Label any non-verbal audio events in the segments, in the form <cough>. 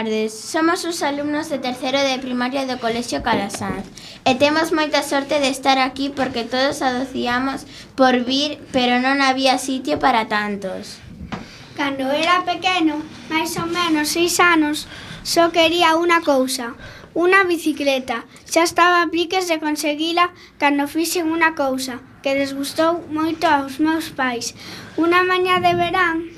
tardes. Somos os alumnos de terceiro de primaria do Colexio Calasanz eh, e temos moita sorte de estar aquí porque todos adociamos por vir, pero non había sitio para tantos. Cando era pequeno, máis ou menos seis anos, só quería unha cousa, unha bicicleta. Xa estaba a piques de conseguila cando fixen unha cousa que desgustou moito aos meus pais. Unha mañá de verán,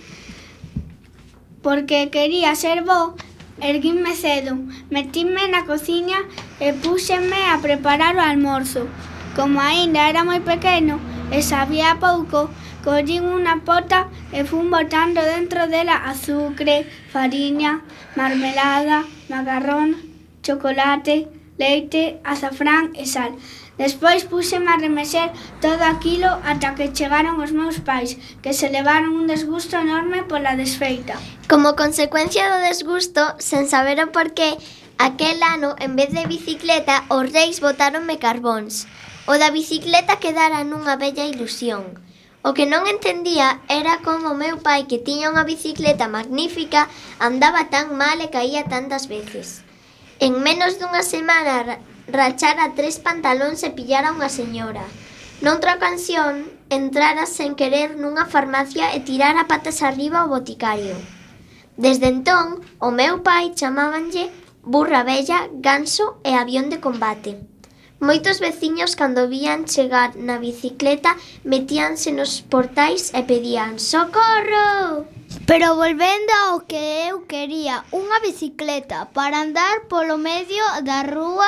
porque quería ser bo, Erguinme cedo, metíme na cociña e púxenme a preparar o almorzo. Como aínda era moi pequeno e sabía pouco, collín unha pota e fun botando dentro dela azucre, fariña, marmelada, macarrón, chocolate, leite, azafrán e sal. Despois puxeme a remexer todo aquilo ata que chegaron os meus pais, que se levaron un desgusto enorme pola desfeita. Como consecuencia do desgusto, sen saber o porqué, aquel ano, en vez de bicicleta, os reis botáronme carbóns. O da bicicleta quedara nunha bella ilusión. O que non entendía era como o meu pai, que tiña unha bicicleta magnífica, andaba tan mal e caía tantas veces. En menos dunha semana rachara tres pantalóns e pillara unha señora. Noutra ocasión, entrara sen querer nunha farmacia e tirara patas arriba o boticario. Desde entón, o meu pai chamábanlle burra bella, ganso e avión de combate. Moitos veciños cando vían chegar na bicicleta metíanse nos portais e pedían socorro. Pero volvendo ao que eu quería, unha bicicleta para andar polo medio da rúa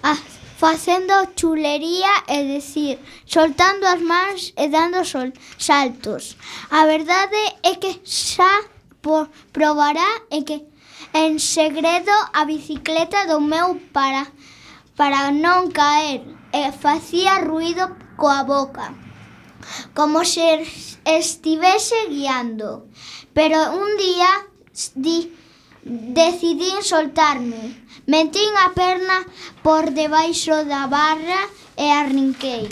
ah, facendo chulería e decir, soltando as mans e dando sol, saltos. A verdade é que xa por, probará e que en segredo a bicicleta do meu para para non caer e facía ruido coa boca como se estivese guiando. Pero un día di, decidín soltarme. Metín a perna por debaixo da barra e arrinquei.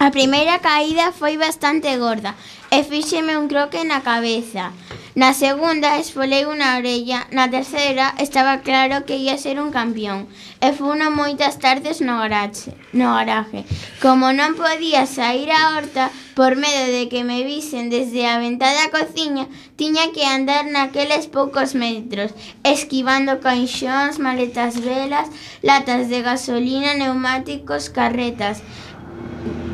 A primeira caída foi bastante gorda e fíxeme un croque na cabeza. Na segunda esfolei unha orella, na terceira estaba claro que ia ser un campión e funo moitas tardes no garaxe, no garaje. Como non podía sair á horta por medo de que me visen desde a ventá da cociña, tiña que andar naqueles poucos metros, esquivando caixóns, maletas velas, latas de gasolina, neumáticos, carretas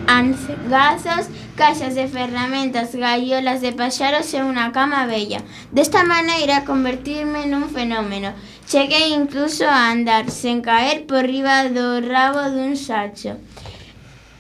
angasas, caixas de ferramentas, gaiolas de paxaros e unha cama bella. Desta maneira convertirme nun fenómeno. Cheguei incluso a andar sen caer por riba do rabo dun sacho.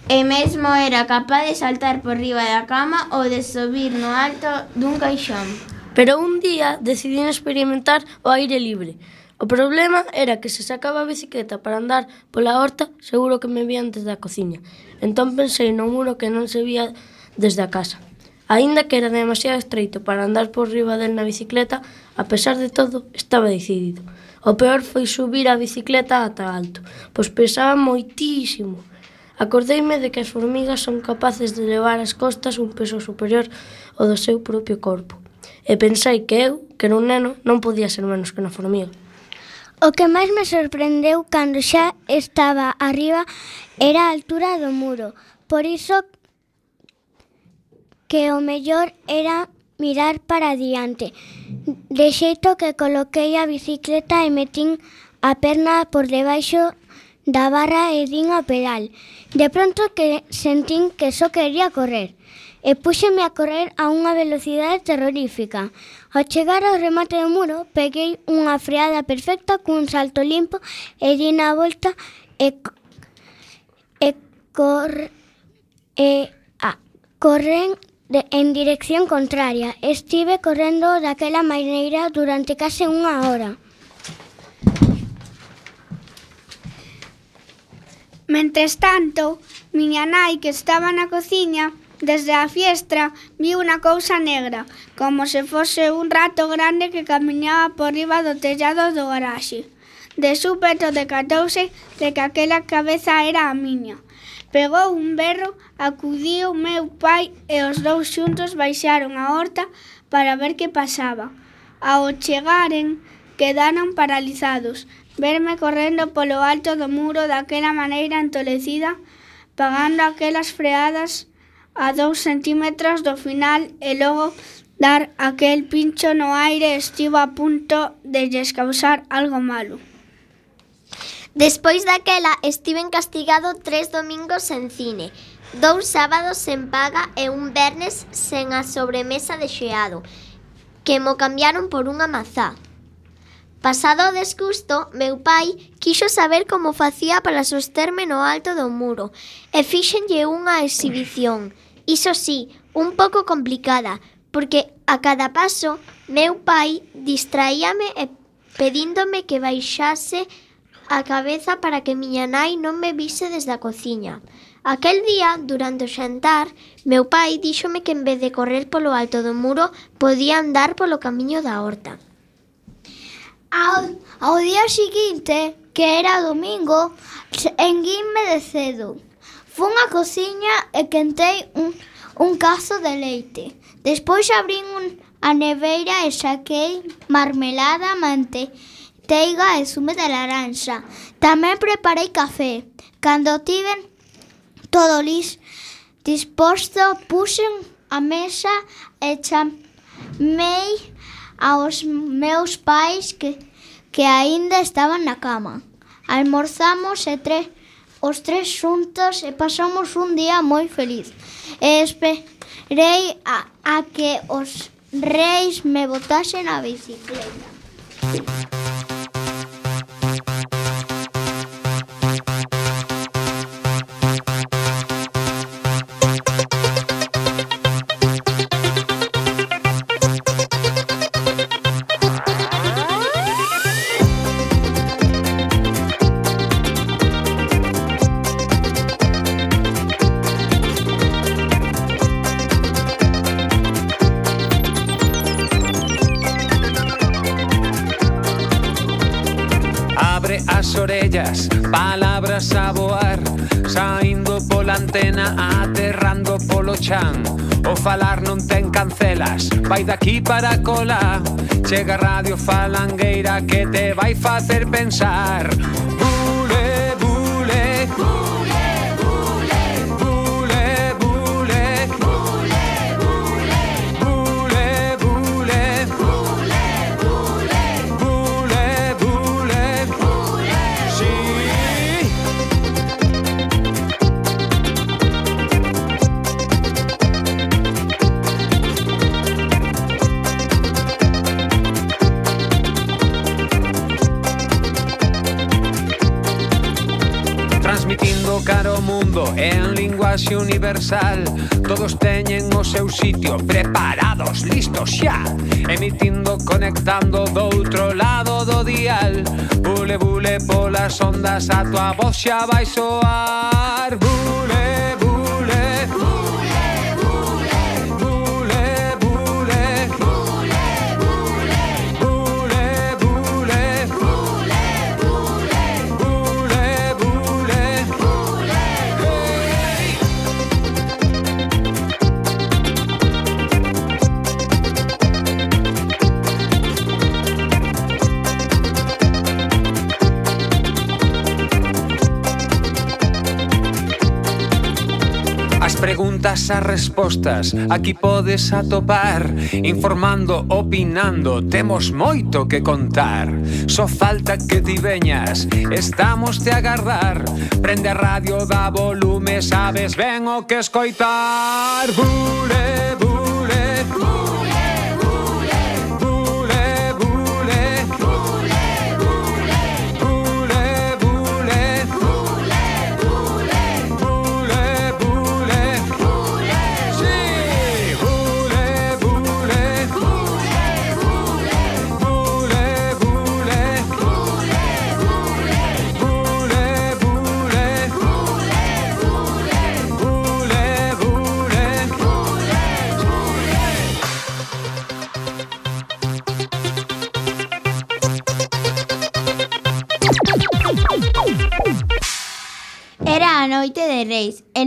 E mesmo era capaz de saltar por riba da cama ou de subir no alto dun caixón. Pero un día decidín experimentar o aire libre. O problema era que se sacaba a bicicleta para andar pola horta, seguro que me vían desde a cociña. Entón pensei nun muro que non se vía desde a casa. Aínda que era demasiado estreito para andar por riba del na bicicleta, a pesar de todo, estaba decidido. O peor foi subir a bicicleta ata alto, pois pesaba moitísimo. Acordeime de que as formigas son capaces de levar as costas un peso superior ao do seu propio corpo. E pensei que eu, que era un neno, non podía ser menos que unha formiga. O que máis me sorprendeu cando xa estaba arriba era a altura do muro. Por iso que o mellor era mirar para diante. De xeito que coloquei a bicicleta e metín a perna por debaixo da barra e din a pedal. De pronto que sentín que só quería correr e púxeme a correr a unha velocidade terrorífica. Ao chegar ao remate do muro, peguei unha freada perfecta cun salto limpo e di na volta e, e, cor, e a, corren de, en dirección contraria. Estive correndo daquela maneira durante case unha hora. Mentres tanto, miña nai que estaba na cociña Desde a fiestra vi unha cousa negra, como se fose un rato grande que camiñaba por riba do tellado do garaxe. De súpeto decatouse de que aquela cabeza era a miña. Pegou un berro, acudiu meu pai e os dous xuntos baixaron a horta para ver que pasaba. Ao chegaren, quedaron paralizados. Verme correndo polo alto do muro daquela maneira entolecida, pagando aquelas freadas a dous centímetros do final e logo dar aquel pincho no aire estivo a punto de lles causar algo malo. Despois daquela estiven castigado tres domingos sen cine, dous sábados sen paga e un vernes sen a sobremesa de xeado, que mo cambiaron por unha mazá. Pasado o desgusto, meu pai quixo saber como facía para sosterme no alto do muro e fíxenlle unha exhibición. Iso sí, un pouco complicada, porque a cada paso meu pai distraíame e pedíndome que baixase a cabeza para que miña nai non me vise desde a cociña. Aquel día, durante o xantar, meu pai díxome que en vez de correr polo alto do muro, podía andar polo camiño da horta. Ao, ao día seguinte, que era domingo, enguinme de cedo. Fun á cociña e quentei un, un cazo de leite. Despois abrín un, a neveira e saquei marmelada, manteiga e zume de laranxa. Tamén preparei café. Cando tiven todo lis, disposto, puxen a mesa e chamei aos meus pais que, que aínda estaban na cama. Almorzamos e tres os tres xuntos e pasamos un día moi feliz. E esperei a, a que os reis me botasen a bicicleta. estrellas, palabras a voar, saindo pola antena, aterrando polo chan. O falar non ten cancelas, vai daqui para cola. Chega radio falangueira que te vai facer pensar. Uh, universal. Todos teñen o seu sitio preparados, listos xa Emitindo, conectando do outro lado do dial. Bule, bule polas ondas a tua voz xa vai soar. Bule, preguntas a respostas. Aquí podes atopar Informando, opinando. Temos moito que contar. Só falta que ti veñas. Estamos te agardar. Prende a radio, da volume Sabes ben o que escoitar. Bule, bule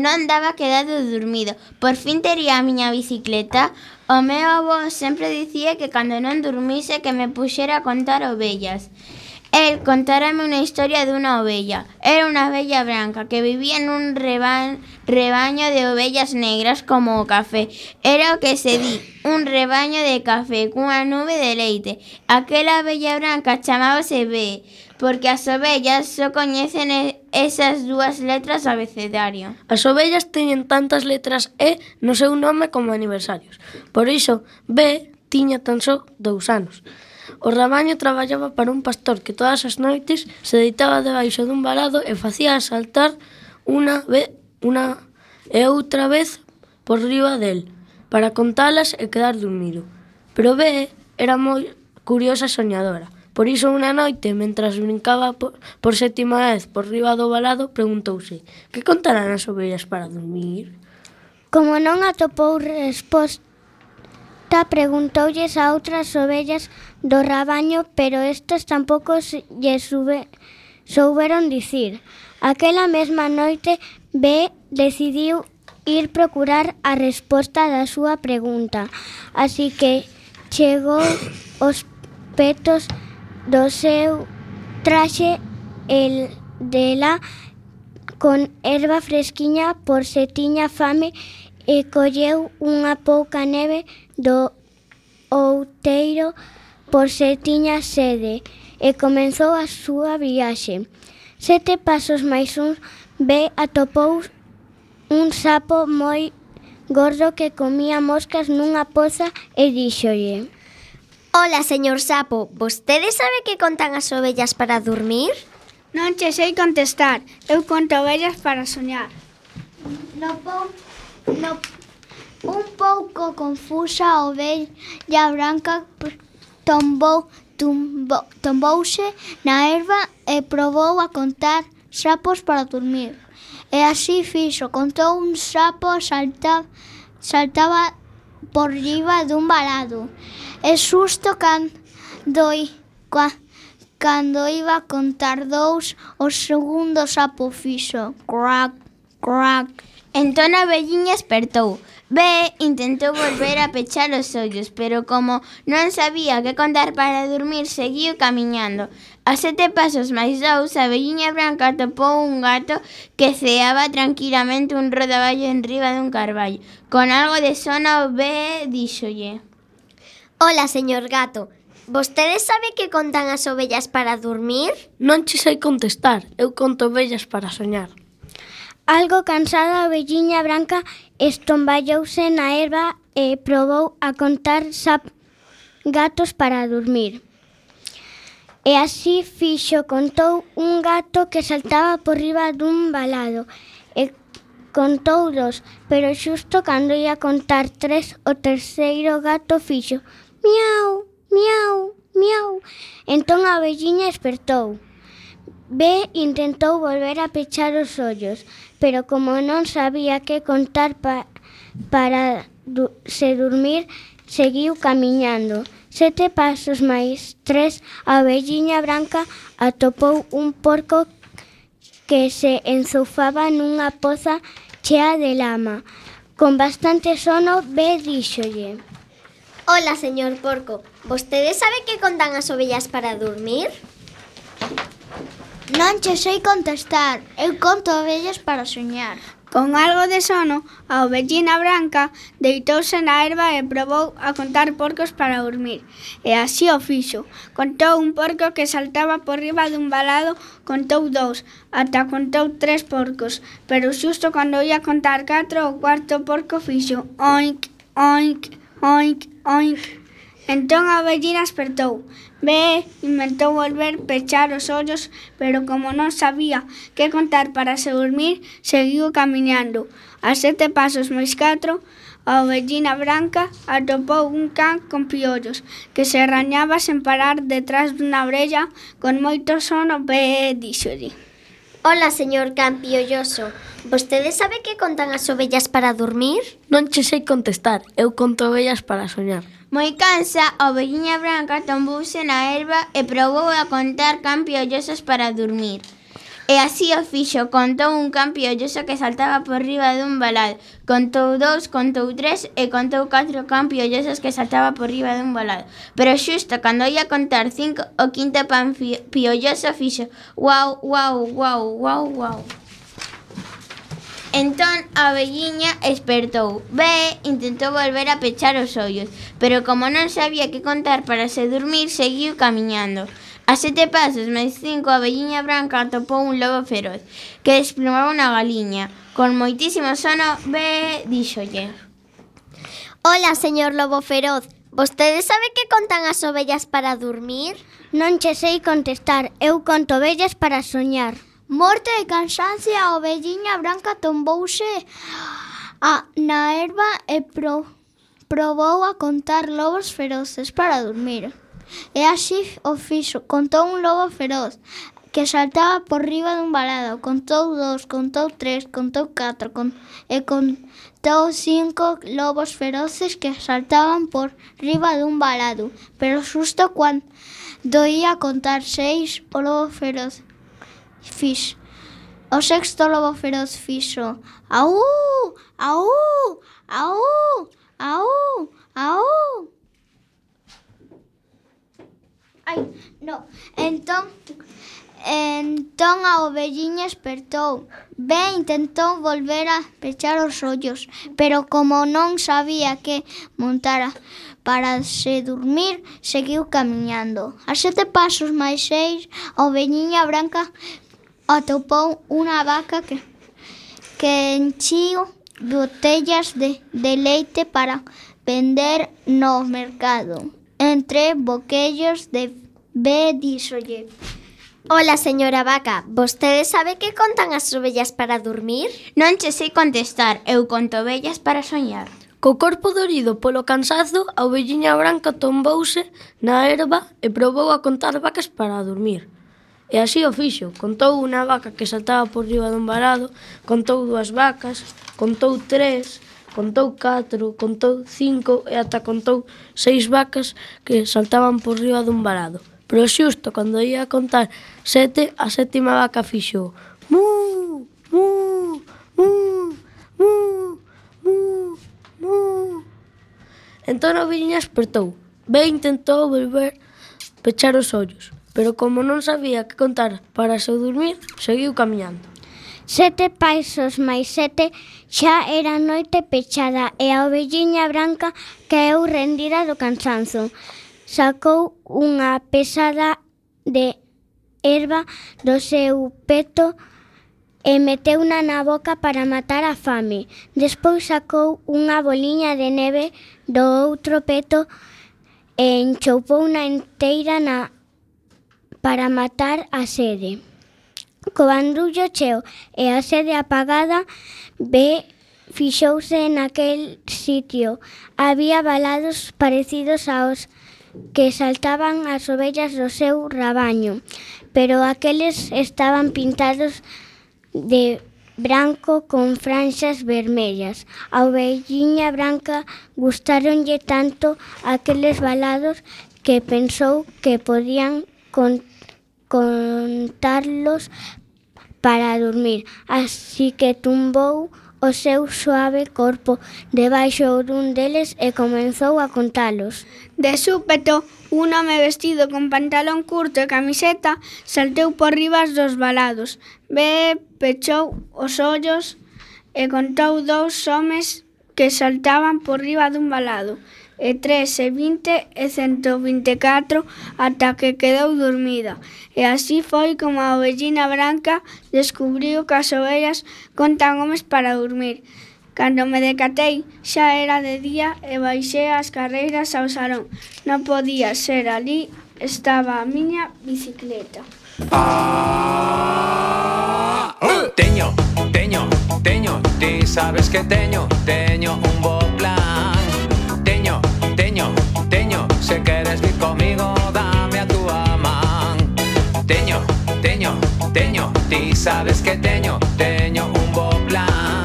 non daba quedado dormido. Por fin tería a miña bicicleta. O meu avó sempre que cando non dormise que me puxera a contar ovellas. El contárame unha historia dunha ovella. Era unha ovella branca que vivía nun reba rebaño de ovellas negras como café. Era o que se di, un rebaño de café cunha nube de leite. Aquela ovella branca chamábase B, porque as ovellas só coñecen esas dúas letras do abecedario. As ovellas teñen tantas letras E no seu nome como aniversarios. Por iso, B tiña tan só dous anos. O rabaño traballaba para un pastor que todas as noites se deitaba debaixo dun balado e facía saltar unha vez unha e outra vez por riba del para contalas e quedar dormido. Pero B era moi curiosa e soñadora Por iso unha noite, mentras brincaba por, por sétima vez por riba do balado, preguntouse que contarán as ovellas para dormir? Como non atopou resposta, preguntoulles a outras ovellas do rabaño, pero estas tampouco lle sube, souberon dicir. Aquela mesma noite, B decidiu ir procurar a resposta da súa pregunta. Así que chegou os petos do seu traxe el dela con erva fresquiña por se tiña fame e colleu unha pouca neve do outeiro por se tiña sede e comenzou a súa viaxe. Sete pasos máis un ve atopou un sapo moi gordo que comía moscas nunha poza e díxolle Ola, señor Sapo, vostede sabe que contan as ovellas para dormir? Non che sei contestar, eu conto ovellas para soñar. No, pou, no, un pouco confusa a ovella branca tombou, tumbou, tombouse na erva e probou a contar sapos para dormir. E así fixo, contou un sapo salta, saltaba por riba dun balado. E xusto cando, cua, cando iba a contar dous, o segundo sapo fixo crac, crac. Entón a velliña espertou. B intentou volver a pechar os ollos, pero como non sabía que contar para dormir, seguiu camiñando. A sete pasos máis dous, a velliña branca atopou un gato que ceaba tranquilamente un rodaballo en riba dun carballo. Con algo de sona, B díxolle... Ola, señor gato. Vostede sabe que contan as ovellas para dormir? Non che sei contestar. Eu conto ovellas para soñar. Algo cansada a velliña branca estomballouse na erva e probou a contar sap gatos para dormir. E así fixo contou un gato que saltaba por riba dun balado e contou dos, pero xusto cando ia contar tres, o terceiro gato fixo miau, miau, miau. Entón a velliña espertou. B intentou volver a pechar os ollos, pero como non sabía que contar pa, para du, se dormir, seguiu camiñando. Sete pasos máis tres, a velliña branca atopou un porco que se enzufaba nunha poza chea de lama. Con bastante sono, B díxolle... Ola, señor Porco. Vostede sabe que contan as ovellas para dormir? Non che sei contestar. Eu conto ovellas para soñar. Con algo de sono, a ovellina branca deitouse na erva e probou a contar porcos para dormir. E así o fixo. Contou un porco que saltaba por riba dun balado, contou dous, ata contou tres porcos. Pero xusto cando ia contar catro, o cuarto porco fixo oink, oink, oink, Oink. Entón a vellina despertou. Ve, inventou volver pechar os ollos, pero como non sabía que contar para se dormir, seguiu camiñando. A sete pasos máis catro, a ovellina branca atopou un can con piollos, que se rañaba sen parar detrás dunha orella con moito sono e díxolle. Ola, señor Campiolloso. Vostede sabe que contan as ovellas para dormir? Non che sei contestar. Eu conto ovellas para soñar. Moi cansa, a ovelliña branca tombouse na erva e probou a contar campiollosos para dormir. E así o fixo, contou un campiolloso que saltaba por riba dun balad. contou dous, contou tres e contou catro campiollosos que saltaba por riba dun balad. Pero xusto cando ia contar cinco, o quinto campiolloso fixo guau, guau, guau, guau, guau. Entón a velliña espertou. Ve intentou volver a pechar os ollos, pero como non sabía que contar para se dormir, seguiu camiñando. A sete pasos máis cinco a velliña branca atopou un lobo feroz que desplumaba unha galiña. Con moitísimo sono, ve, díxolle. Ola, señor lobo feroz, Vostede sabe que contan as ovellas para dormir? Non che sei contestar, eu conto ovellas para soñar. Morte de cansancio, a ovelliña branca tombouse a, na erva e pro, probou a contar lobos feroces para dormir. E así o fixo. Contou un lobo feroz que saltaba por riba dun balado. Contou dous, contou tres, contou catro con, e contou cinco lobos feroces que saltaban por riba dun balado. Pero xusto cando ia contar seis o lobo feroz fixo. O sexto lobo feroz fixo. Au! Au! Au! Au! Au! Ai, no. Entón, entón a ovelliña espertou. Ben intentou volver a pechar os ollos, pero como non sabía que montara para se dormir, seguiu camiñando. A sete pasos máis seis, a ovelliña branca atopou unha vaca que, que enchiu botellas de, de leite para vender no mercado entre boquellos de ve díxolle Ola, señora vaca, vostede sabe que contan as ovellas para dormir? Non che sei contestar, eu conto ovellas para soñar. Co corpo dorido polo cansazo, a ovelliña branca tombouse na erva e probou a contar vacas para dormir. E así o fixo, contou unha vaca que saltaba por riba dun varado, contou dúas vacas, contou tres, contou catro, contou cinco e ata contou seis vacas que saltaban por riba dun varado. Pero xusto cando ia a contar sete, a sétima vaca fixou mu, mu, mu, mu, mu, mu. Entón a viña despertou. Ben intentou volver pechar os ollos, pero como non sabía que contar para seu dormir, seguiu camiñando. Sete paixos máis sete xa era noite pechada e a ovelliña branca caeu rendida do cansanzo. Sacou unha pesada de erva do seu peto e meteuna na boca para matar a fame. Despois sacou unha boliña de neve do outro peto e enchoupouna enteira na para matar a sede co bandullo cheo e a sede apagada, ve fixouse naquel sitio. Había balados parecidos aos que saltaban as ovellas do seu rabaño, pero aqueles estaban pintados de branco con franxas vermellas. A ovelliña branca gustáronlle tanto aqueles balados que pensou que podían contar contarlos para dormir. Así que tumbou o seu suave corpo debaixo dun deles e comenzou a contalos. De súpeto, un home vestido con pantalón curto e camiseta salteu por ribas dos balados. Ve, pechou os ollos e contou dous homes que saltaban por riba dun balado e tres e vinte e cento vinte e catro ata que quedou dormida. E así foi como a ovellina branca descubriu que as ovellas contan homes para dormir. Cando me decatei, xa era de día e baixei as carreiras ao salón. Non podía ser ali, estaba a miña bicicleta. Ah, uh, teño, teño, teño, ti sabes que teño, teño un bo plan. Se queres vir comigo dame a túa man Teño, teño, teño Ti sabes que teño, teño un bo plan.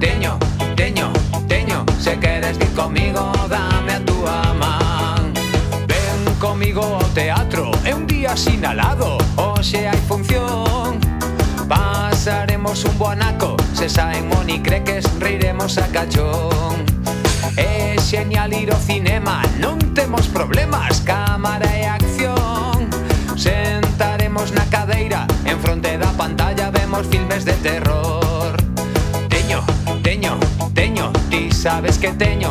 Teño, teño, teño Se queres vir comigo dame a túa man Ven comigo ao teatro É un día sinalado Hoxe hai función. Pasaremos un boanaco Se saen monicreques Riremos a cachón. É xenial ir ao cinema, non temos problemas, cámara e acción. Sentaremos na cadeira, en fronte da pantalla vemos filmes de terror. Teño, teño, teño, ti sabes que teño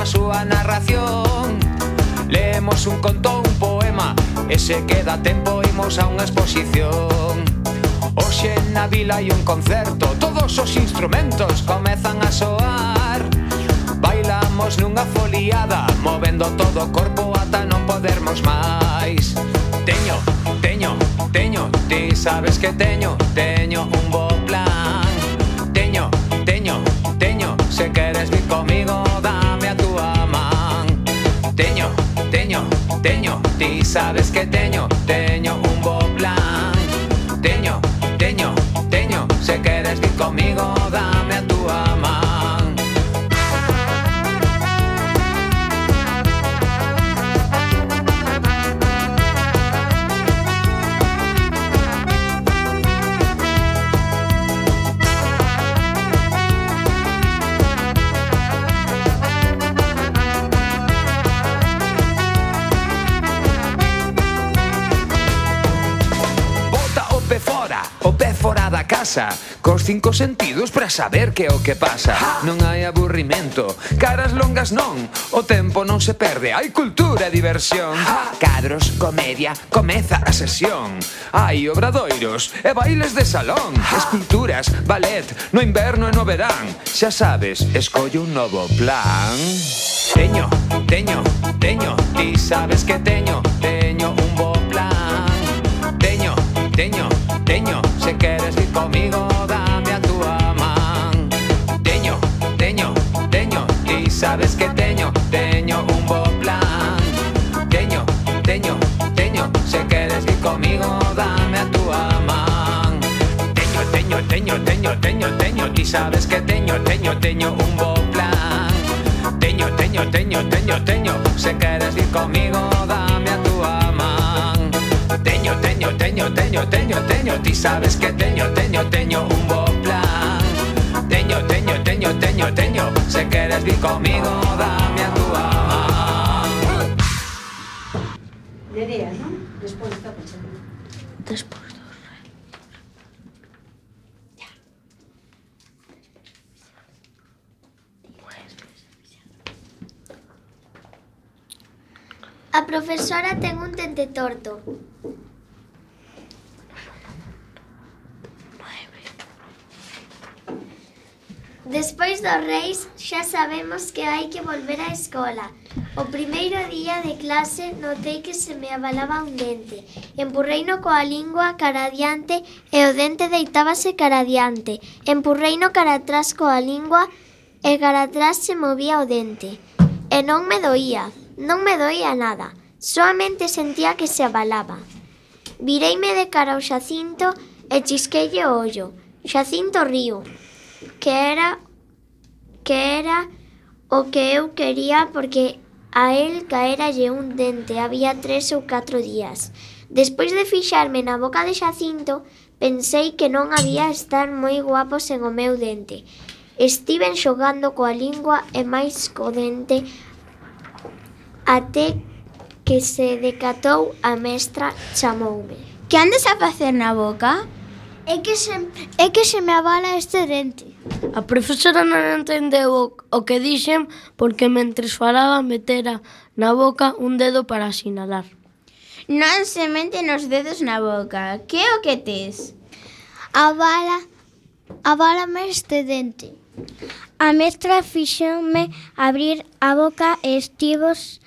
coa súa narración. Leemos un conto, un poema E se queda tempo imos a unha exposición. Oxe na vila hai un concerto Todos os instrumentos comezan a soar. Bailamos nunha foliada Movendo todo o corpo ata non podermos máis. Teño, teño, teño Ti sabes que teño, teño un bo teño, Ti sabes que teño casa Cos cinco sentidos para saber que é o que pasa. Non hai aburrimento, caras longas non. O tempo non se perde, hai cultura e diversión. Cadros, comedia, comeza a sesión. Hai obradoiros e bailes de salón. Esculturas, ballet, no inverno e no verán. Xa sabes, escollo un novo plan. Teño, teño, teño, ti sabes que teño, teño un bo plan. Teño, teño, teño, se queda comigo dame a túa man Teño, teño, teño, ti sabes que teño, teño un bo plan Teño, teño, teño, se queres ir comigo dame a túa man Teño, teño, teño, teño, teño, teño, ti sabes que teño, teño, teño un bo plan Teño, teño, teño, teño, teño, se queres ir comigo dame teño, teño, teño, teño Ti sabes que teño, teño, teño un bo plan. Teño, teño, teño, teño, teño Se queres vir comigo, dame a tua man día, non? Despois está pechando. Despois rei Ya. A profesora ten un tente torto. Despois dos Reis xa sabemos que hai que volver á escola. O primeiro día de clase notei que se me abalaba un dente. Empurreino coa lingua cara adiante e o dente deitábase cara adiante. Empurreino cara atrás coa lingua e cara atrás se movía o dente. E non me doía, non me doía nada. Soamente sentía que se abalaba. Vireime de cara ao xacinto e chisquelle o ollo. Xacinto río que era que era o que eu quería porque a el caéralle un dente había tres ou catro días. Despois de fixarme na boca de Xacinto, pensei que non había estar moi guapo sen o meu dente. Estiven xogando coa lingua e máis co dente até que se decatou a mestra chamoume. Que andas a facer na boca? É que se, é que se me abala este dente. A profesora non entendeu o, o que dixen porque mentres falaba metera na boca un dedo para sinalar. Non se meten os dedos na boca. Que o que tes? Abala, abálame este dente. A mestra fixoume abrir a boca e estivos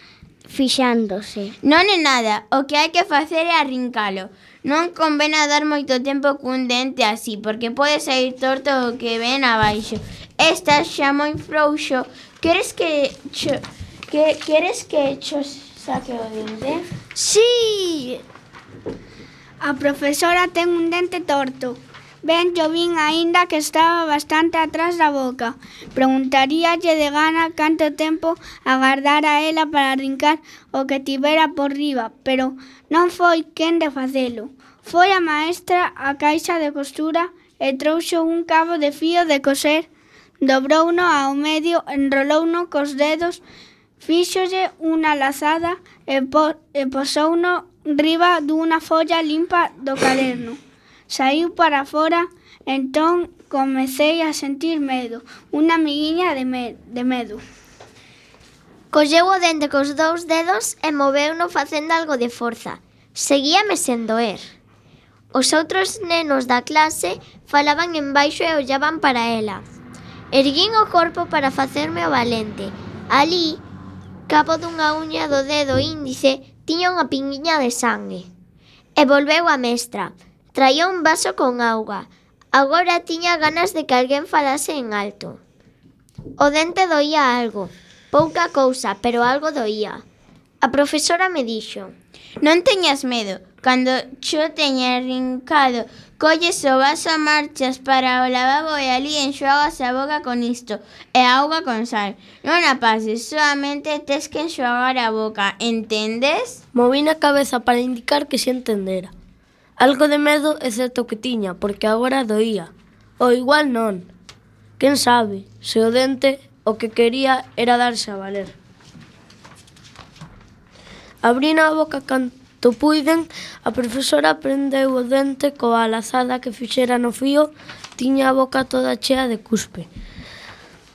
fixándose. Non é nada, o que hai que facer é arrincalo. Non convén a dar moito tempo cun dente así, porque pode sair torto o que ven abaixo. Estás xa moi frouxo. Queres que cho, que queres que cho saque o dente? Sí. A profesora ten un dente torto. Ben Jovín aínda que estaba bastante atrás da boca. Preguntaríalle de gana canto tempo agardara ela para arrincar o que tivera por riba, pero non foi quen de facelo. Foi a maestra á caixa de costura e trouxo un cabo de fío de coser, dobrouno ao medio, enrolouno cos dedos, fíxolle unha lazada e, po e posouno riba dunha folla limpa do caderno saíu para fora, entón comecei a sentir medo, unha amiguiña de, me, de medo. Colleu o dente cos dous dedos e moveu-no facendo algo de forza. Seguíame sen doer. Os outros nenos da clase falaban en baixo e ollaban para ela. Erguín o corpo para facerme o valente. Alí, cabo dunha uña do dedo índice, tiña unha pinguiña de sangue. E volveu a mestra. Traía un vaso con auga. Agora tiña ganas de que alguén falase en alto. O dente doía algo. Pouca cousa, pero algo doía. A profesora me dixo: "Non teñas medo. Cando cho teña rincado, colles o vaso a marchas para o lavabo e ali enxuagas a boca con isto e auga con sal. Non a pases, soamente tes que enxuagar a boca, entendes?" Movín a cabeza para indicar que se entendera. Algo de medo é certo que tiña, porque agora doía. Ou igual non. Quen sabe, se o dente o que quería era darse a valer. Abrina a boca canto puiden, a profesora prendeu o dente coa lazada que fixera no fío, tiña a boca toda chea de cuspe.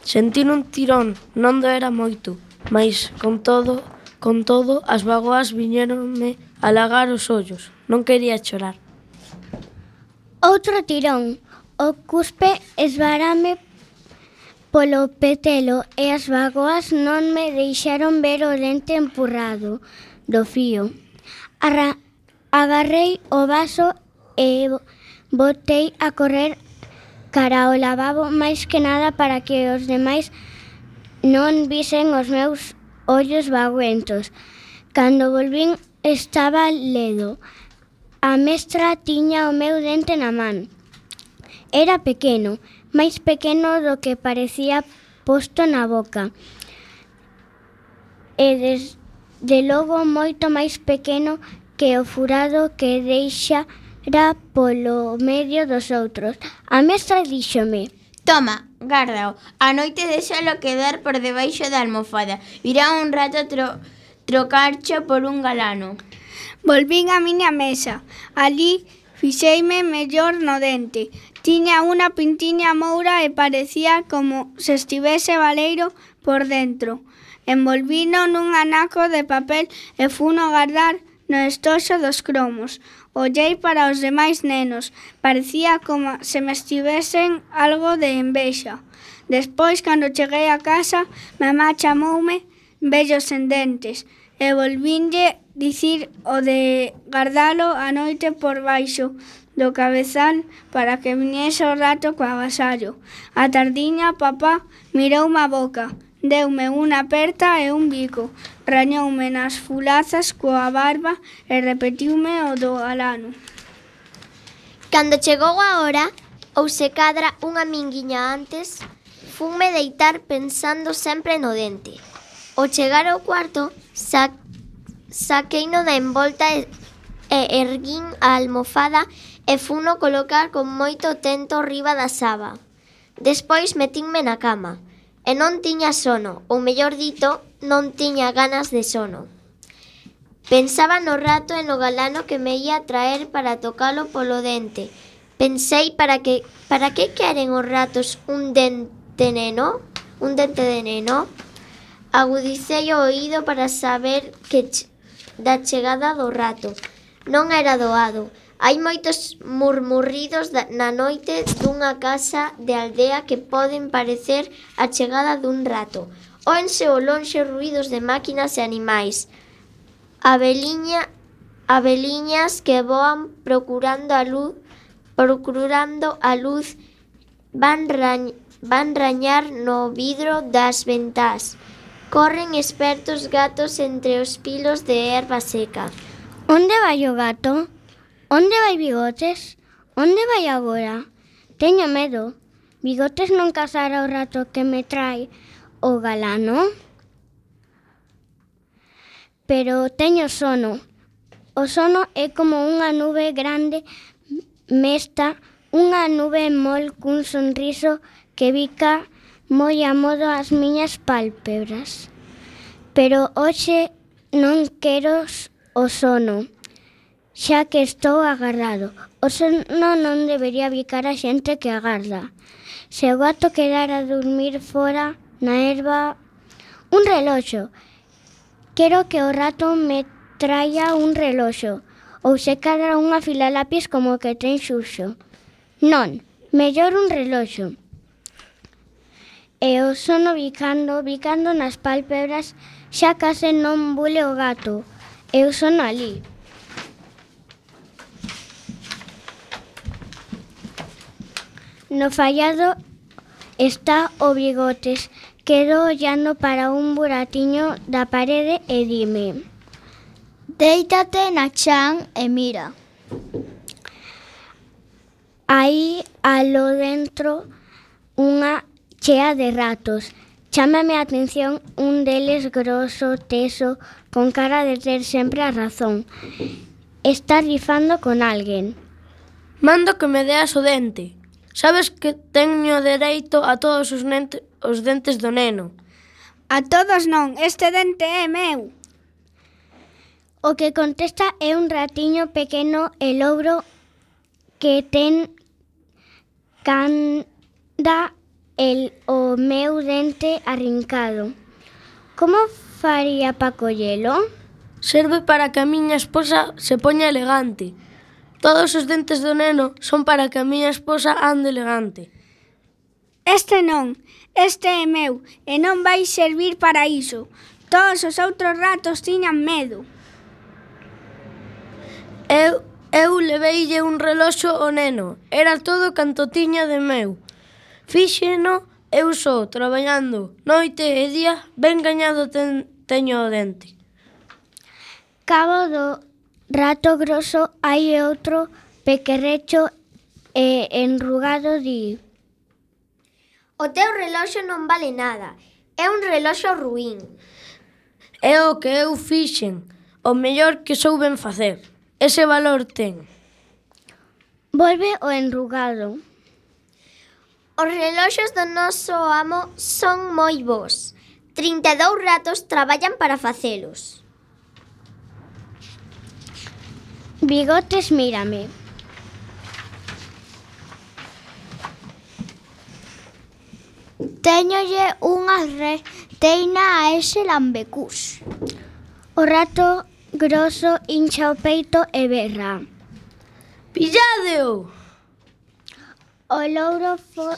Sentín un tirón, non doera moito, mais, con todo, con todo, as bagoas viñeronme a lagar os ollos. Non quería chorar. Outro tirón. O cuspe esvarame polo petelo e as vagoas non me deixaron ver o lente empurrado do fío. Arra agarrei o vaso e botei a correr cara ao lavabo máis que nada para que os demais non visen os meus ollos vaguentos. Cando volvín estaba ledo. A mestra tiña o meu dente na man. Era pequeno, máis pequeno do que parecía posto na boca. E desde logo moito máis pequeno que o furado que deixara polo medio dos outros. A mestra díxome... Toma, gárdao. A noite deixalo quedar por debaixo da almofada. Virá un rato tro trocarcho por un galano. Volvín á miña mesa. Alí fixeime mellor no dente. Tiña unha pintiña moura e parecía como se estivese valeiro por dentro. Envolvino nun anaco de papel e funo guardar no estoxo dos cromos. Ollei para os demais nenos. Parecía como se me estivesen algo de envexa. Despois, cando cheguei a casa, mamá chamoume vellos sen dentes e volvinlle dicir o de gardalo a noite por baixo do cabezal para que viñese o rato coa vasallo. A tardiña, papá, miroume a boca, deume unha aperta e un bico, rañoume nas fulazas coa barba e repetiume o do galano. Cando chegou a hora, ou se cadra unha minguiña antes, funme deitar pensando sempre no dente. Ao chegar ao cuarto, sac Saqueino da envolta e, e erguín a almofada e funo colocar con moito tento riba da saba. Despois metínme na cama e non tiña sono, ou mellor dito, non tiña ganas de sono. Pensaba no rato e no galano que me ia traer para tocalo polo dente. Pensei para que para que queren os ratos un dente neno, un dente de neno. Agudicei o oído para saber que da chegada do rato. Non era doado. Hai moitos murmurridos na noite dunha casa de aldea que poden parecer a chegada dun rato. Oense o lonxe ruidos de máquinas e animais. Abeliña, abeliñas que voan procurando a luz, procurando a luz, van, rañ, van rañar no vidro das ventás. Corren espertos gatos entre os pilos de erva seca. Onde vai o gato? Onde vai Bigotes? Onde vai agora? Teño medo. Bigotes non casará o rato que me trae o galano? Pero teño sono. O sono é como unha nube grande mesta, unha nube mol cun sonriso que bica moi a modo as miñas pálpebras. Pero hoxe non quero o sono, xa que estou agarrado. O sono non debería bicar a xente que agarda. Se o gato quedara a dormir fora na erva, un reloxo. Quero que o rato me traia un reloxo ou se cadra unha fila lápiz como que ten xuxo. Non, mellor un reloxo e o sono bicando, bicando nas pálpebras, xa case non bule o gato, e o sono ali. No fallado está o bigotes, quedo ollando para un buratiño da parede e dime... Deítate na chan e mira. Aí, alo dentro, unha chea de ratos. Chámame a atención un deles grosso, teso, con cara de ter sempre a razón. Está rifando con alguén. Mando que me deas o dente. Sabes que teño dereito a todos os, nente, os dentes do neno. A todos non, este dente é meu. O que contesta é un ratiño pequeno e lobro que ten canda el, o meu dente arrincado. Como faría pa collelo? Serve para que a miña esposa se poña elegante. Todos os dentes do neno son para que a miña esposa ande elegante. Este non, este é meu, e non vai servir para iso. Todos os outros ratos tiñan medo. Eu, eu leveille un reloxo ao neno. Era todo canto tiña de meu. Fíxeno eu só, traballando noite e día, ben gañado ten, teño o dente. Cabo do rato grosso hai outro pequerrecho e enrugado di. O teu reloxo non vale nada, é un reloxo ruín. É o que eu fixen, o mellor que souben facer. Ese valor ten. Volve o enrugado. Os reloxos do noso amo son moi bons. 32 ratos traballan para facelos. Bigotes, mírame. Téñolle unha reteina a ese lambecús. O rato grosso hincha o peito e berra. Pilladeo! O louro fo,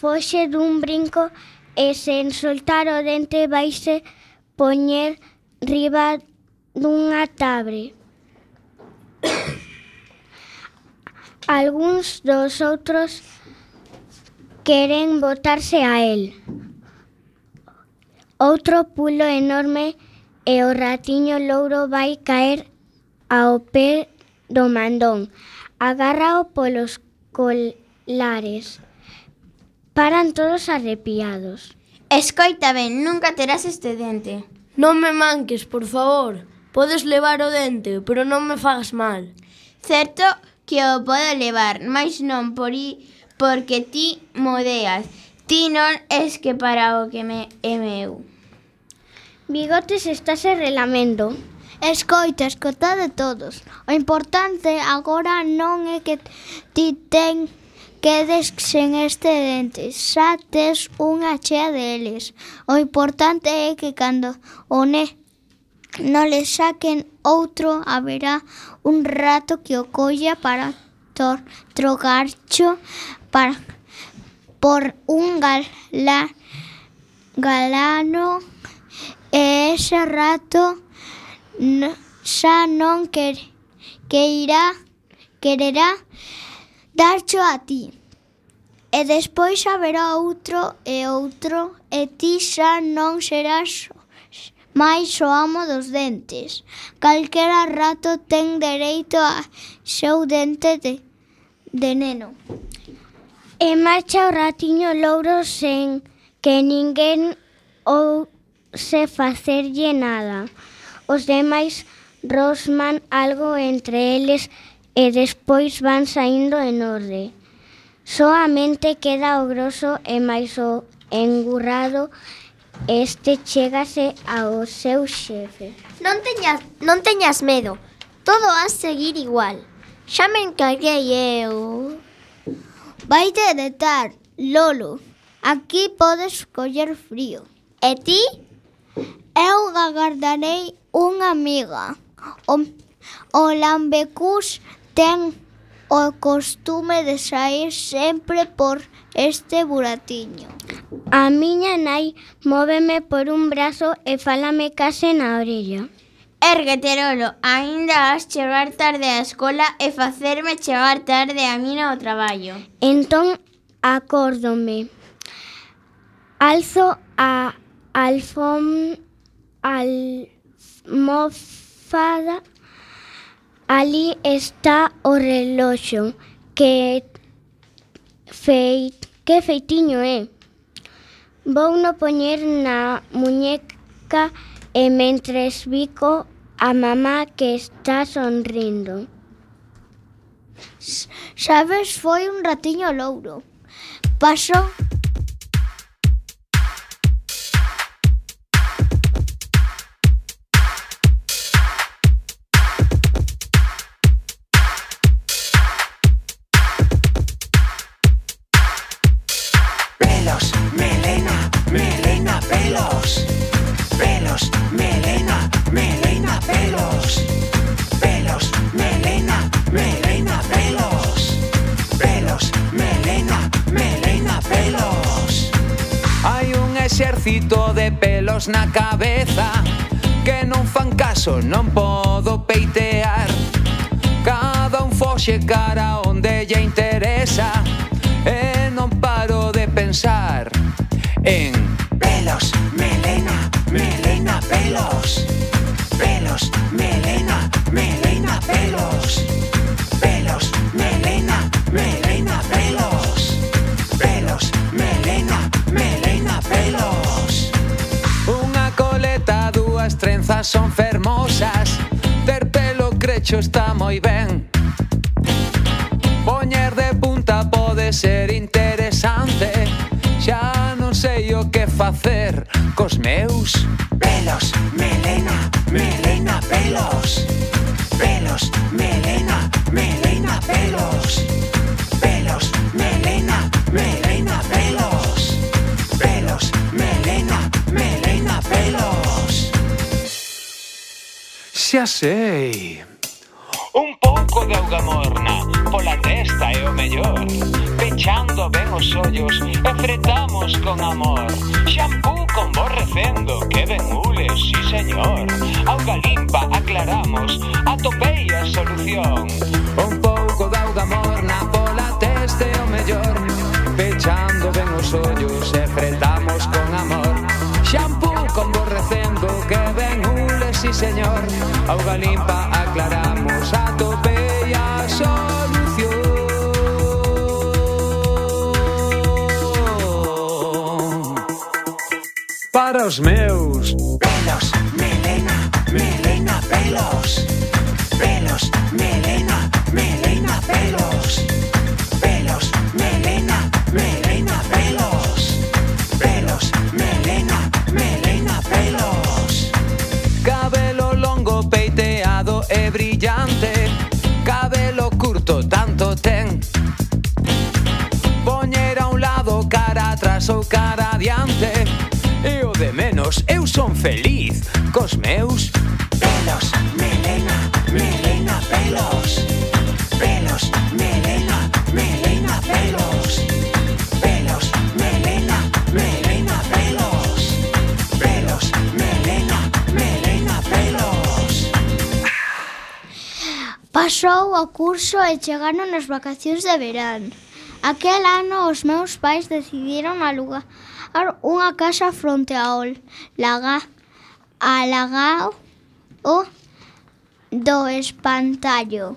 foxe dun brinco e sen soltar o dente vaise poñer riba dunha tabre. <coughs> Alguns dos outros queren botarse a el. Outro pulo enorme e o ratiño louro vai caer ao pé do mandón. Agárrao polos col lares. Paran todos arrepiados. Escoita ben, nunca terás este dente. Non me manques, por favor. Podes levar o dente, pero non me fagas mal. Certo que o podo levar, mais non por i, porque ti modeas. Ti non es que para o que me é meu. Bigotes estáse relamendo. Escoita, escoitade todos. O importante agora non é que ti ten quedes sen este dente, xa tes unha chea deles. O importante é que cando o ne non le saquen outro, haberá un rato que o colla para tor trogarcho para por un gala, galano e ese rato xa non quer, que irá quererá Darcho a ti. E despois haberá outro e outro e ti xa non serás máis o amo dos dentes. Calquera rato ten dereito a seu dente de, de neno. E marcha o ratiño louro sen que ninguén ou se facerlle nada. Os demais rosman algo entre eles e despois van saíndo en orde. Soamente queda o groso e máis o engurrado este chégase ao seu xefe. Non teñas, non teñas medo, todo a seguir igual. Xa me encarguei eu. Vaite deitar, Lolo. Aquí podes coller frío. E ti? Eu agardarei unha amiga. O, o lambecús ten o costume de saír sempre por este buratiño. A miña nai móveme por un brazo e fálame case na orella. Érguete, Lolo, aínda has chegar tarde á escola e facerme chegar tarde a mina ao traballo. Entón, acórdome. Alzo a alfom... almofada Ali está o reloxo que fei, que feitiño é. Vou no poñer na muñeca e mentres bico a mamá que está sonrindo. Sabes, foi un ratiño louro. Pasou na cabeza que non fan caso, non podo peitear. Cada un foxe cara onde lle interesa E non paro de pensar en pelos, melena, melena, pelos. Pelos, melena, melena, pelos. Trenzas son fermosas Ter pelo crecho está moi ben. Poñer de punta pode ser interesante Xa non sei o que facer Cos meus pelos melena. sei. Un pouco de auga morna, pola testa é o mellor. Pechando ben os ollos e fretamos con amor. Shampoo con bo recendo, que ben ule, sí señor. Auga limpa, aclaramos, atopei a solución. Un pouco de auga morna, pola testa é o mellor. Pechando ben os ollos e fretamos señor. Auga limpa aclaramos a tope e a solución. Para os meus pelos. gusto tanto ten. Poñer a un lado cara atrás ou cara adiante E o de menos eu son feliz. Cos meus pelos meus Pasou o curso e chegaron as vacacións de verán. Aquel ano os meus pais decidiron alugar unha casa fronte ao laga, a lagao o do espantallo.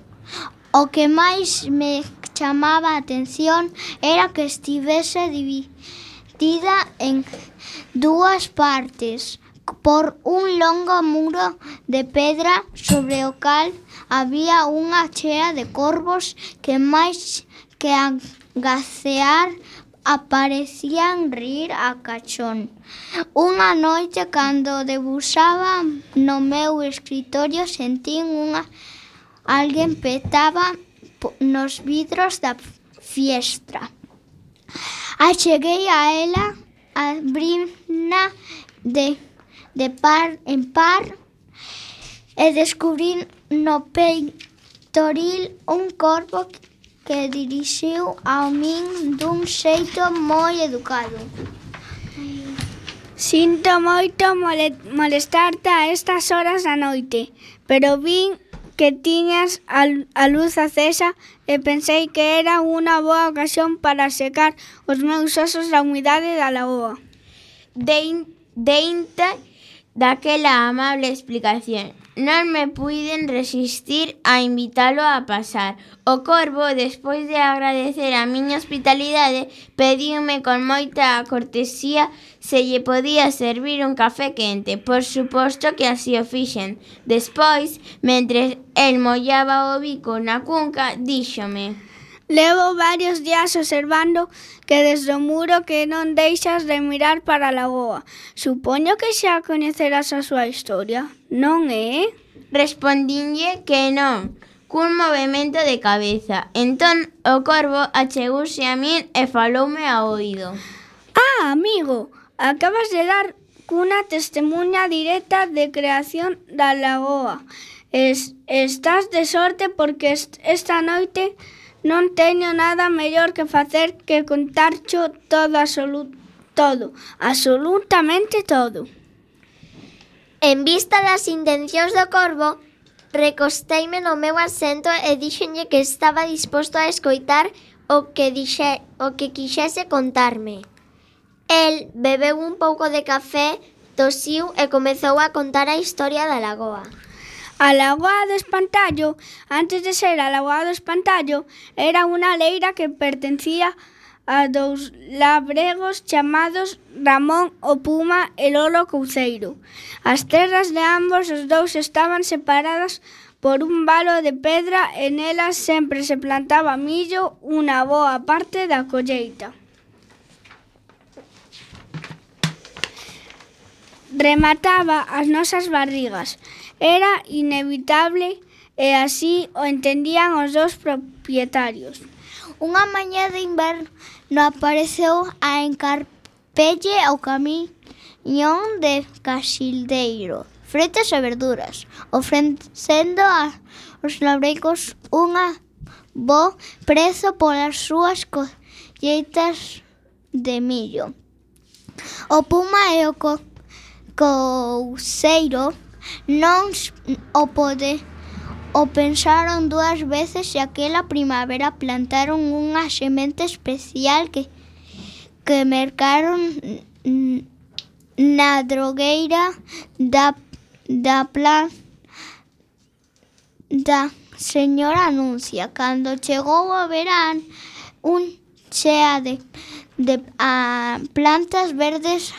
O que máis me chamaba a atención era que estivese dividida en dúas partes por un longo muro de pedra sobre o cal había unha chea de corvos que máis que a gacear aparecían rir a cachón. Unha noite cando debuxaba no meu escritorio sentín unha alguén petaba nos vidros da fiestra. Acheguei a ela, abrina de, de par en par e descubrín no peitoril un corpo que dirixiu ao min dun xeito moi educado. Sinto moito molestarte a estas horas da noite, pero vin que tiñas a luz acesa e pensei que era unha boa ocasión para secar os meus osos da humidade da lagoa. Deinte daquela amable explicación. Non me puiden resistir a invitalo a pasar. O Corvo, despois de agradecer a miña hospitalidade, pediume con moita cortesía se lle podía servir un café quente. Por suposto que así o fixen. Despois, mentre el mollaba o bico na cunca, díxome... Levo varios días observando que desde o muro que non deixas de mirar para a lagoa. Supoño que xa coñecerás a súa historia. Non é? Respondinlle que non, cun movemento de cabeza. Entón o corvo achegouse a min e faloume ao oído. Ah, amigo, acabas de dar cunha testemunha directa de creación da lagoa. Es, estás de sorte porque esta noite non teño nada mellor que facer que contarcho todo absoluto, todo, absolutamente todo. En vista das intencións do corvo, recosteime no meu asento e díxenlle que estaba disposto a escoitar o que dixe, o que quixese contarme. El bebeu un pouco de café, tosiu e comezou a contar a historia da lagoa. A lagoa do Espantallo, antes de ser a lagoa do Espantallo, era unha leira que pertencía a a dous labregos chamados Ramón o Puma e Lolo Couceiro. As terras de ambos os dous estaban separadas por un valo de pedra e nelas sempre se plantaba millo unha boa parte da colleita. remataba as nosas barrigas. Era inevitable e así o entendían os dous propietarios. Unha mañá de inverno no apareceu a encarpelle ao camiñón de Casildeiro, fretas e verduras, ofrecendo aos labregos unha bo prezo polas súas colleitas de millo. O puma e o co couseiro non o pode O pensaron dúas veces e aquela primavera plantaron unha semente especial que que mercaron na drogueira da da plan da señora Anuncia. Cando chegou o verán, un chea de, de a plantas verdes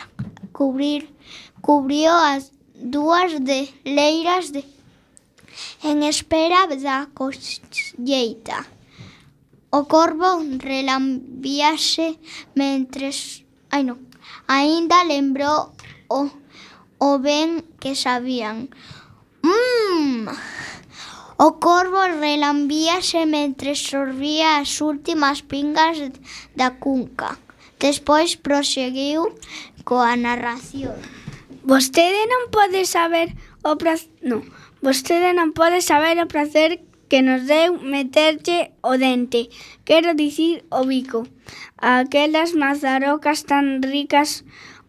cubrir cubrió as dúas de leiras de en espera da colleita. O corvo relambíase mentres ai non, aínda lembrou o, o ben que sabían. Mmm! O corvo relambíase mentre sorbía as últimas pingas da cunca. Despois proseguiu coa narración. Vostede non pode saber o prazo... Non, Vostede non pode saber o prazer que nos deu meterlle o dente, quero dicir o bico, aquelas mazarocas tan ricas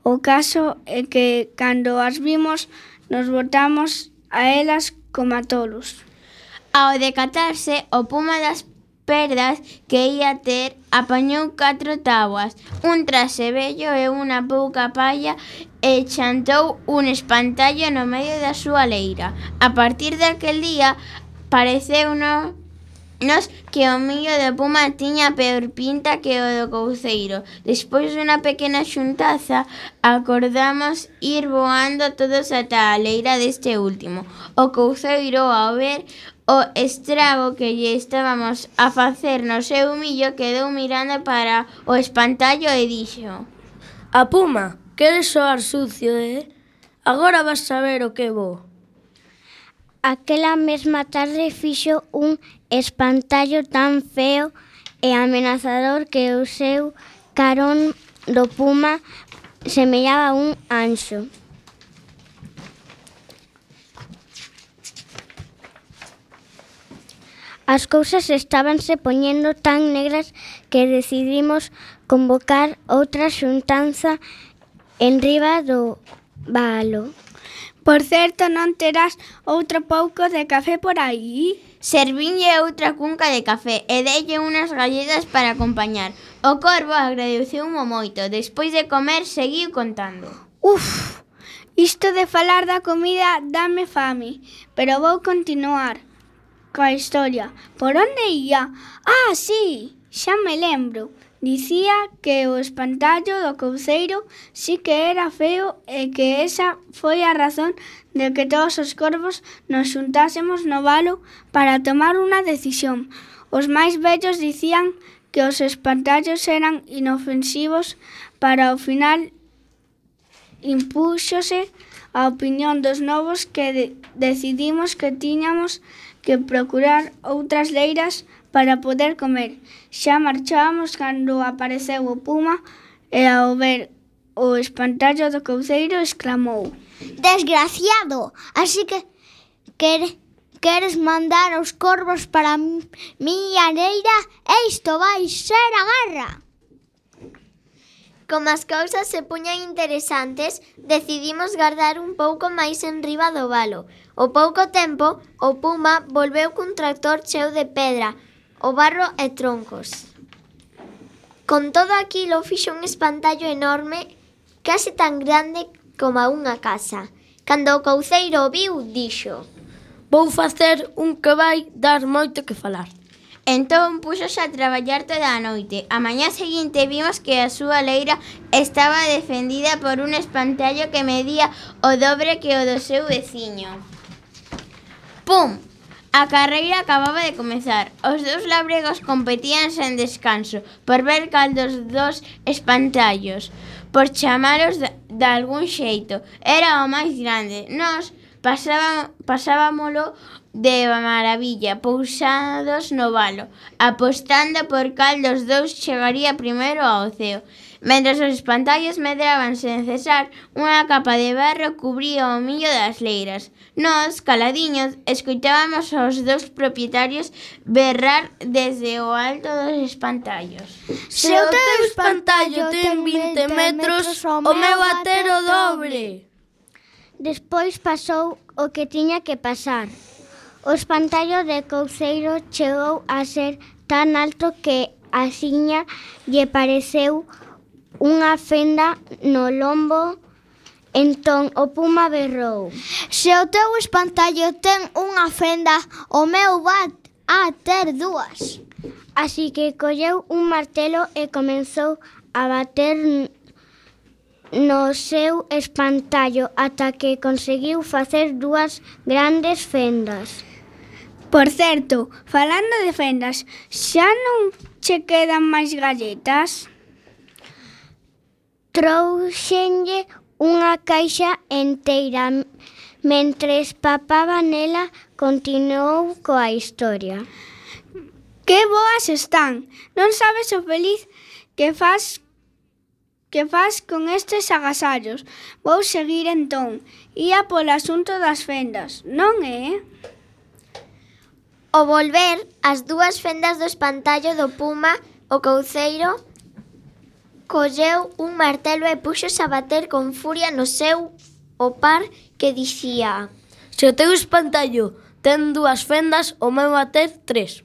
o caso é que cando as vimos nos botamos a elas como a tolos. Ao decatarse, o puma das perdas que ia ter apañou catro tabuas, un trasebello e unha pouca palla e chantou un espantallo no medio da súa leira. A partir daquel día pareceu no nos que o millo de puma tiña peor pinta que o do couceiro. Despois dunha pequena xuntaza, acordamos ir voando todos ata a leira deste último. O couceiro, ao ver O estrago que lle estábamos a facer no seu millo quedou mirando para o espantallo e dixo A puma, queres soar sucio, eh? Agora vas saber o que vou. Aquela mesma tarde fixo un espantallo tan feo e amenazador que o seu carón do puma semellaba un anxo. As cousas estábanse poñendo tan negras que decidimos convocar outra xuntanza en riba do valo. Por certo, non terás outro pouco de café por aí? Servinlle outra cunca de café e delle unhas galletas para acompañar. O corvo agradeceumo moito. Despois de comer, seguiu contando. Uf, isto de falar da comida dame fame, pero vou continuar coa historia. Por onde ia? Ah, sí, xa me lembro. Dicía que o espantallo do couceiro sí que era feo e que esa foi a razón de que todos os corvos nos xuntásemos no valo para tomar unha decisión. Os máis vellos dicían que os espantallos eran inofensivos para o final impúxose a opinión dos novos que de decidimos que tiñamos que procurar outras leiras para poder comer. Xa marchábamos cando apareceu o puma e ao ver o espantallo do couceiro exclamou Desgraciado, así que quere, queres mandar os corvos para mi areira? Isto vai ser a guerra! Como as cousas se puñan interesantes, decidimos gardar un pouco máis en riba do valo. Ao pouco tempo, o puma volveu cun tractor cheo de pedra, o barro e troncos. Con todo aquilo fixo un espantallo enorme, case tan grande como unha casa. Cando o couceiro o viu, dixo Vou facer un que vai dar moito que falar. Entón puxose a traballar toda a noite. A mañá seguinte vimos que a súa leira estaba defendida por un espantallo que medía o dobre que o do seu veciño. Pum! A carreira acababa de comezar. Os dous labregos competían sen descanso por ver cal dos dos espantallos, por chamalos de, de algún xeito. Era o máis grande. Nos, Pasaba, pasábamolo de maravilla, pousados no valo, apostando por cal dos dous chegaría primeiro ao ceo. Mentre os espantallos medraban sen cesar, unha capa de barro cubría o millo das leiras. Nos, caladiños, escoitábamos aos dous propietarios berrar desde o alto dos espantallos. Se o teu espantallo ten 20 metros, o meu atero dobre. Despois pasou o que tiña que pasar. O espantallo de Couceiro chegou a ser tan alto que a xiña lle pareceu unha fenda no lombo Entón o puma berrou. Se o teu espantallo ten unha fenda, o meu va a ter dúas. Así que colleu un martelo e comezou a bater no seu espantallo ata que conseguiu facer dúas grandes fendas. Por certo, falando de fendas, xa non che quedan máis galletas? Trouxenlle unha caixa enteira mentre papaba nela continuou coa historia. Que boas están! Non sabes o feliz que faz Que faz con estes agasallos? Vou seguir entón. Ía polo asunto das fendas, non eh? é? O volver, as dúas fendas do espantallo do puma, o couceiro, colleu un martelo e puxos a bater con furia no seu o par que dicía Se o teu espantallo ten dúas fendas, o meu bater tres.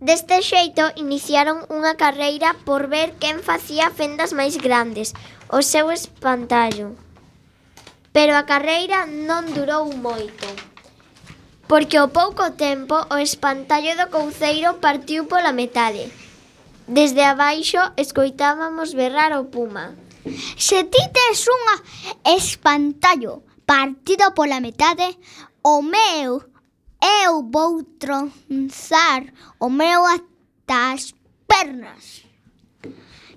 Deste xeito iniciaron unha carreira por ver quen facía fendas máis grandes, o seu espantallo. Pero a carreira non durou moito, porque ao pouco tempo o espantallo do couceiro partiu pola metade. Desde abaixo escoitábamos berrar o puma. Se ti tes unha espantallo partido pola metade, o meu Eu vou tronzar o meu ata as pernas.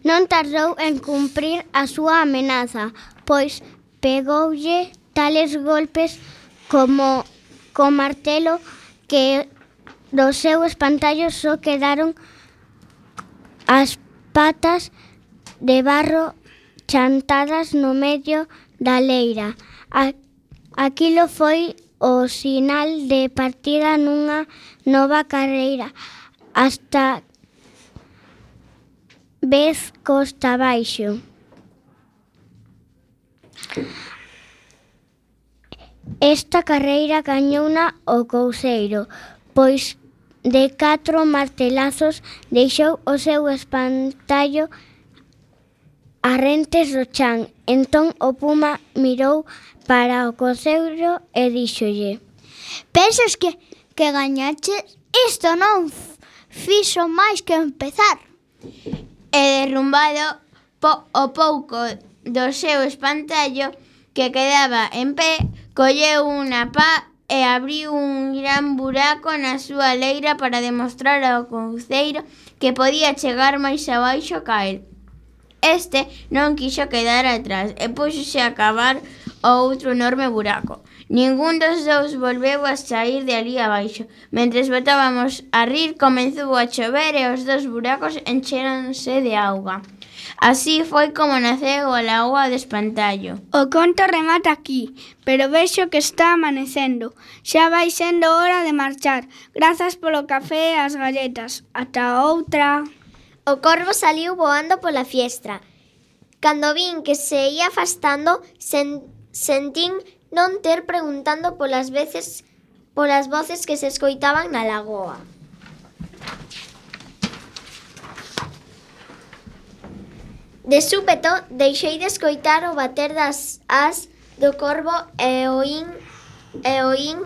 Non tardou en cumprir a súa amenaza, pois pegoulle tales golpes como co martelo que do seu espantallo só quedaron as patas de barro chantadas no medio da leira. Aquilo foi o sinal de partida nunha nova carreira hasta vez costa abaixo. Esta carreira gañouna o Couseiro, pois de catro martelazos deixou o seu espantallo arrentes do chan. Entón o puma mirou para o coceiro e díxolle Pensas que, que gañaches? Isto non fixo máis que empezar. E derrumbado po o pouco do seu espantallo que quedaba en pé, colleu unha pá e abriu un gran buraco na súa leira para demostrar ao conceiro que podía chegar máis abaixo ca el. Este non quixo quedar atrás e puxose a cavar outro enorme buraco. Ningún dos dous volveu a sair de ali abaixo. Mentres botábamos a rir, comezou a chover e os dos buracos enchéronse de auga. Así foi como naceu a lagoa de Espantallo. O conto remata aquí, pero vexo que está amanecendo. Xa vai sendo hora de marchar. Grazas polo café e as galletas. Ata outra. O corvo saliu voando pola fiestra. Cando vin que se ía afastando, sen, sentín non ter preguntando polas veces polas voces que se escoitaban na lagoa. De súpeto, deixei de escoitar o bater das as do corvo e oín, e oín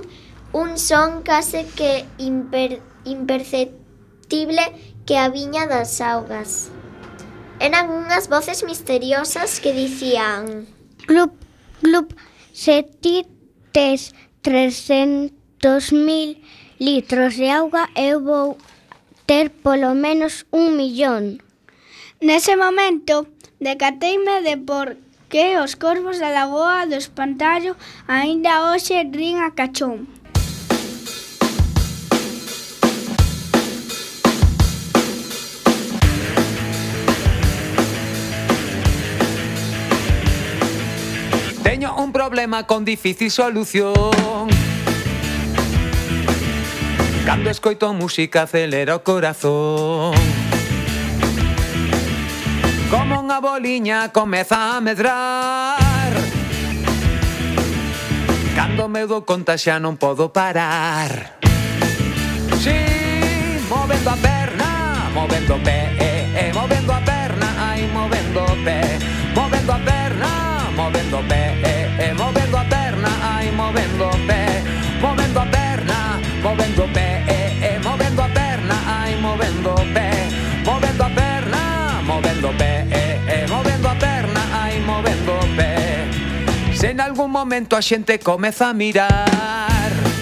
un son case que imper, imperceptible que a viña das augas. Eran unhas voces misteriosas que dicían Glup, glup, se ti tes 300.000 litros de auga eu vou ter polo menos un millón. Nese momento, decateime de por que os corvos da lagoa do espantallo aínda hoxe rin a cachón. un problema con difícil solución. Cando escoito música acelera o corazón. Como unha boliña comeza a medrar. Cando me dou conta xa non podo parar. Si, sí, movendo a perna, movendo o pé. algún momento a xente comeza a mirar.